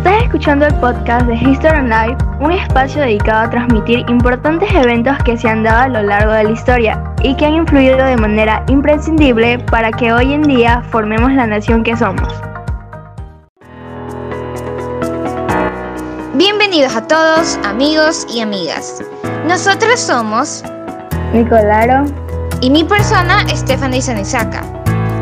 Estás escuchando el podcast de History on Life, un espacio dedicado a transmitir importantes eventos que se han dado a lo largo de la historia y que han influido de manera imprescindible para que hoy en día formemos la nación que somos. Bienvenidos a todos, amigos y amigas. Nosotros somos Nicolaro y mi persona, Stephanie Sanizaka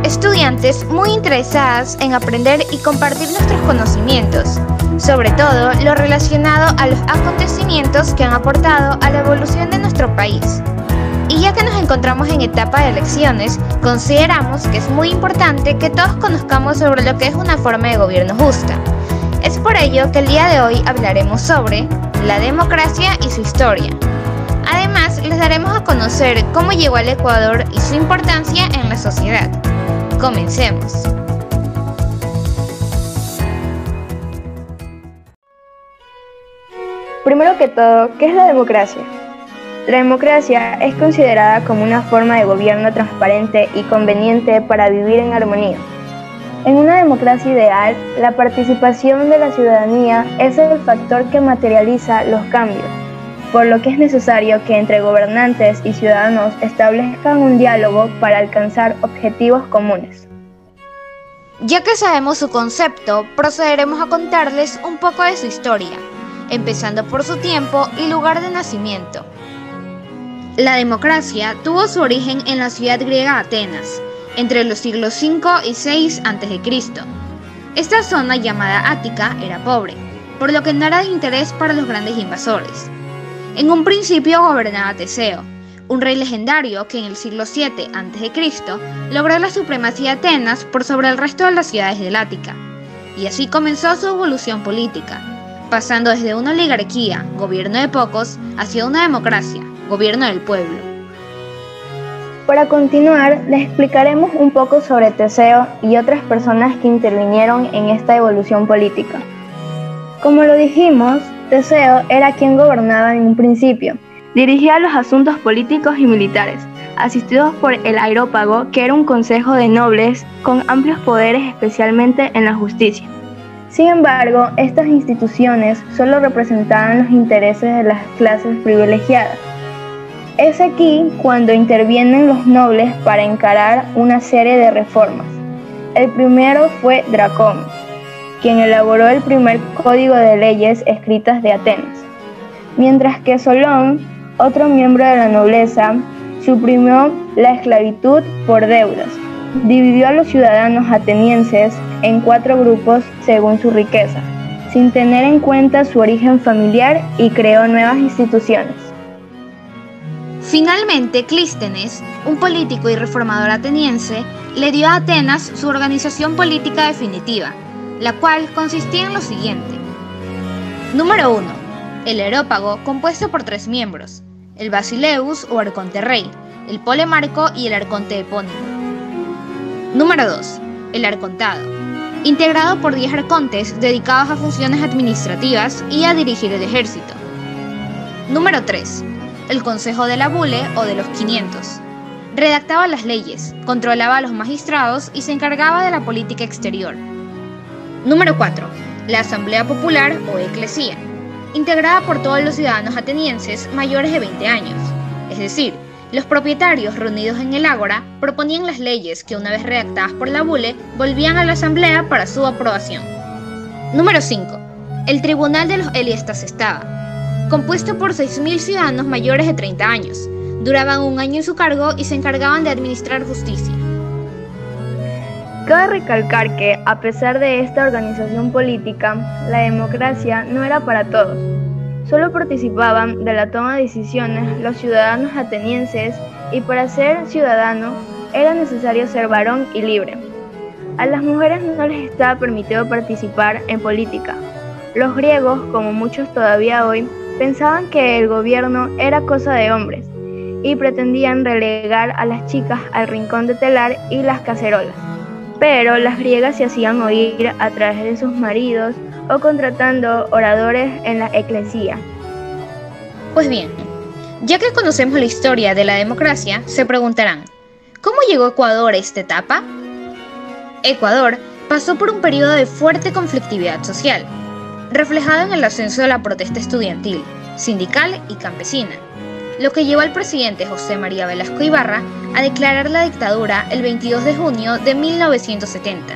estudiantes muy interesadas en aprender y compartir nuestros conocimientos, sobre todo lo relacionado a los acontecimientos que han aportado a la evolución de nuestro país. Y ya que nos encontramos en etapa de elecciones, consideramos que es muy importante que todos conozcamos sobre lo que es una forma de gobierno justa. Es por ello que el día de hoy hablaremos sobre la democracia y su historia. Además, les daremos a conocer cómo llegó al Ecuador y su importancia en la sociedad. Comencemos. Primero que todo, ¿qué es la democracia? La democracia es considerada como una forma de gobierno transparente y conveniente para vivir en armonía. En una democracia ideal, la participación de la ciudadanía es el factor que materializa los cambios, por lo que es necesario que entre gobernantes y ciudadanos establezcan un diálogo para alcanzar objetivos comunes. Ya que sabemos su concepto, procederemos a contarles un poco de su historia, empezando por su tiempo y lugar de nacimiento. La democracia tuvo su origen en la ciudad griega Atenas, entre los siglos 5 y 6 a.C. Esta zona llamada Ática era pobre, por lo que no era de interés para los grandes invasores. En un principio gobernaba Teseo, un rey legendario que en el siglo 7 a.C. logró la supremacía de Atenas por sobre el resto de las ciudades del Ática, y así comenzó su evolución política, pasando desde una oligarquía, gobierno de pocos, hacia una democracia, gobierno del pueblo. Para continuar, les explicaremos un poco sobre Teseo y otras personas que intervinieron en esta evolución política. Como lo dijimos, Teseo era quien gobernaba en un principio. Dirigía los asuntos políticos y militares, asistidos por el Aerópago, que era un consejo de nobles con amplios poderes especialmente en la justicia. Sin embargo, estas instituciones solo representaban los intereses de las clases privilegiadas. Es aquí cuando intervienen los nobles para encarar una serie de reformas. El primero fue Dracón, quien elaboró el primer código de leyes escritas de Atenas, mientras que Solón, otro miembro de la nobleza, suprimió la esclavitud por deudas, dividió a los ciudadanos atenienses en cuatro grupos según su riqueza, sin tener en cuenta su origen familiar y creó nuevas instituciones. Finalmente, Clístenes, un político y reformador ateniense, le dio a Atenas su organización política definitiva, la cual consistía en lo siguiente. Número 1. El Aerópago, compuesto por tres miembros, el Basileus o Arconte Rey, el Polemarco y el Arconte Epónimo. Número 2. El Arcontado, integrado por 10 arcontes dedicados a funciones administrativas y a dirigir el ejército. Número 3. El Consejo de la Bule o de los 500. Redactaba las leyes, controlaba a los magistrados y se encargaba de la política exterior. Número 4. La Asamblea Popular o Eclesía, integrada por todos los ciudadanos atenienses mayores de 20 años. Es decir, los propietarios reunidos en el Ágora proponían las leyes que una vez redactadas por la Bule volvían a la Asamblea para su aprobación. Número 5. El Tribunal de los Eliestas estaba, compuesto por 6.000 ciudadanos mayores de 30 años. Duraban un año en su cargo y se encargaban de administrar justicia. Cabe recalcar que, a pesar de esta organización política, la democracia no era para todos. Solo participaban de la toma de decisiones los ciudadanos atenienses y para ser ciudadano era necesario ser varón y libre. A las mujeres no les estaba permitido participar en política. Los griegos, como muchos todavía hoy, pensaban que el gobierno era cosa de hombres y pretendían relegar a las chicas al rincón de telar y las cacerolas pero las griegas se hacían oír a través de sus maridos o contratando oradores en la eclesía. Pues bien, ya que conocemos la historia de la democracia, se preguntarán, ¿cómo llegó Ecuador a esta etapa? Ecuador pasó por un periodo de fuerte conflictividad social, reflejado en el ascenso de la protesta estudiantil, sindical y campesina, lo que llevó al presidente José María Velasco Ibarra a declarar la dictadura el 22 de junio de 1970.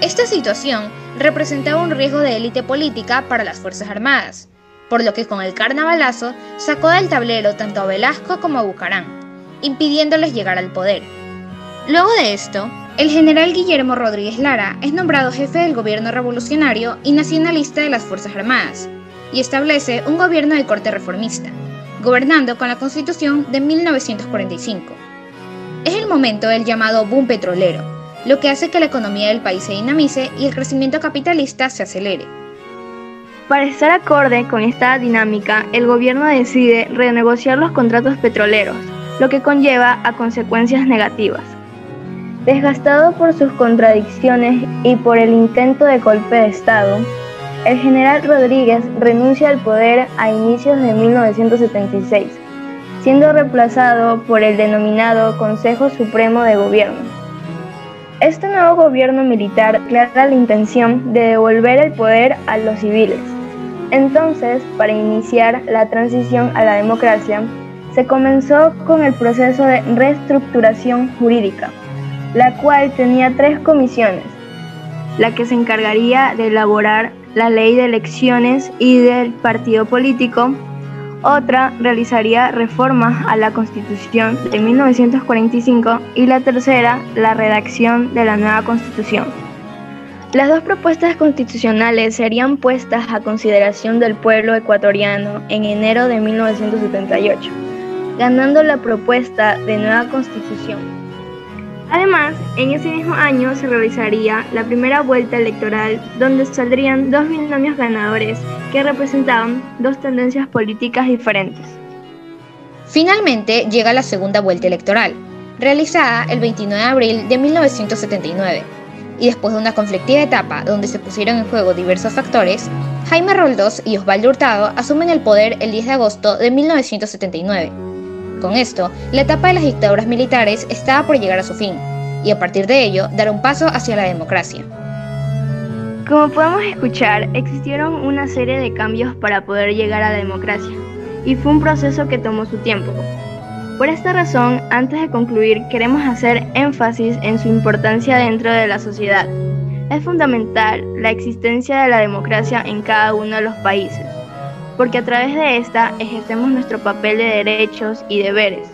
Esta situación representaba un riesgo de élite política para las Fuerzas Armadas, por lo que con el carnavalazo sacó del tablero tanto a Velasco como a Bucarán, impidiéndoles llegar al poder. Luego de esto, el general Guillermo Rodríguez Lara es nombrado jefe del gobierno revolucionario y nacionalista de las Fuerzas Armadas, y establece un gobierno de corte reformista, gobernando con la Constitución de 1945. Es el momento del llamado boom petrolero, lo que hace que la economía del país se dinamice y el crecimiento capitalista se acelere. Para estar acorde con esta dinámica, el gobierno decide renegociar los contratos petroleros, lo que conlleva a consecuencias negativas. Desgastado por sus contradicciones y por el intento de golpe de Estado, el general Rodríguez renuncia al poder a inicios de 1976, siendo reemplazado por el denominado Consejo Supremo de Gobierno. Este nuevo gobierno militar clara la intención de devolver el poder a los civiles. Entonces, para iniciar la transición a la democracia, se comenzó con el proceso de reestructuración jurídica, la cual tenía tres comisiones, la que se encargaría de elaborar la ley de elecciones y del partido político, otra realizaría reformas a la Constitución de 1945 y la tercera la redacción de la nueva Constitución. Las dos propuestas constitucionales serían puestas a consideración del pueblo ecuatoriano en enero de 1978, ganando la propuesta de nueva constitución. Además, en ese mismo año se realizaría la primera vuelta electoral donde saldrían dos binomios ganadores que representaban dos tendencias políticas diferentes. Finalmente llega la segunda vuelta electoral, realizada el 29 de abril de 1979 y después de una conflictiva etapa donde se pusieron en juego diversos factores, Jaime Roldós y Osvaldo Hurtado asumen el poder el 10 de agosto de 1979. Con esto, la etapa de las dictaduras militares estaba por llegar a su fin, y a partir de ello dar un paso hacia la democracia. Como podemos escuchar, existieron una serie de cambios para poder llegar a la democracia, y fue un proceso que tomó su tiempo, por esta razón, antes de concluir, queremos hacer énfasis en su importancia dentro de la sociedad. Es fundamental la existencia de la democracia en cada uno de los países, porque a través de esta ejercemos nuestro papel de derechos y deberes.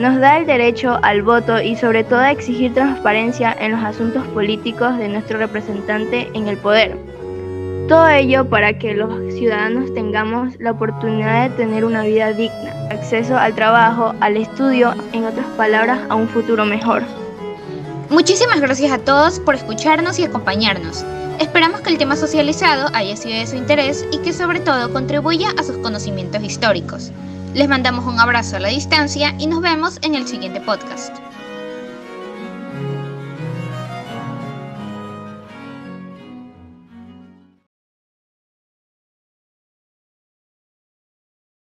Nos da el derecho al voto y sobre todo a exigir transparencia en los asuntos políticos de nuestro representante en el poder. Todo ello para que los ciudadanos tengamos la oportunidad de tener una vida digna, acceso al trabajo, al estudio, en otras palabras, a un futuro mejor. Muchísimas gracias a todos por escucharnos y acompañarnos. Esperamos que el tema socializado haya sido de su interés y que sobre todo contribuya a sus conocimientos históricos. Les mandamos un abrazo a la distancia y nos vemos en el siguiente podcast.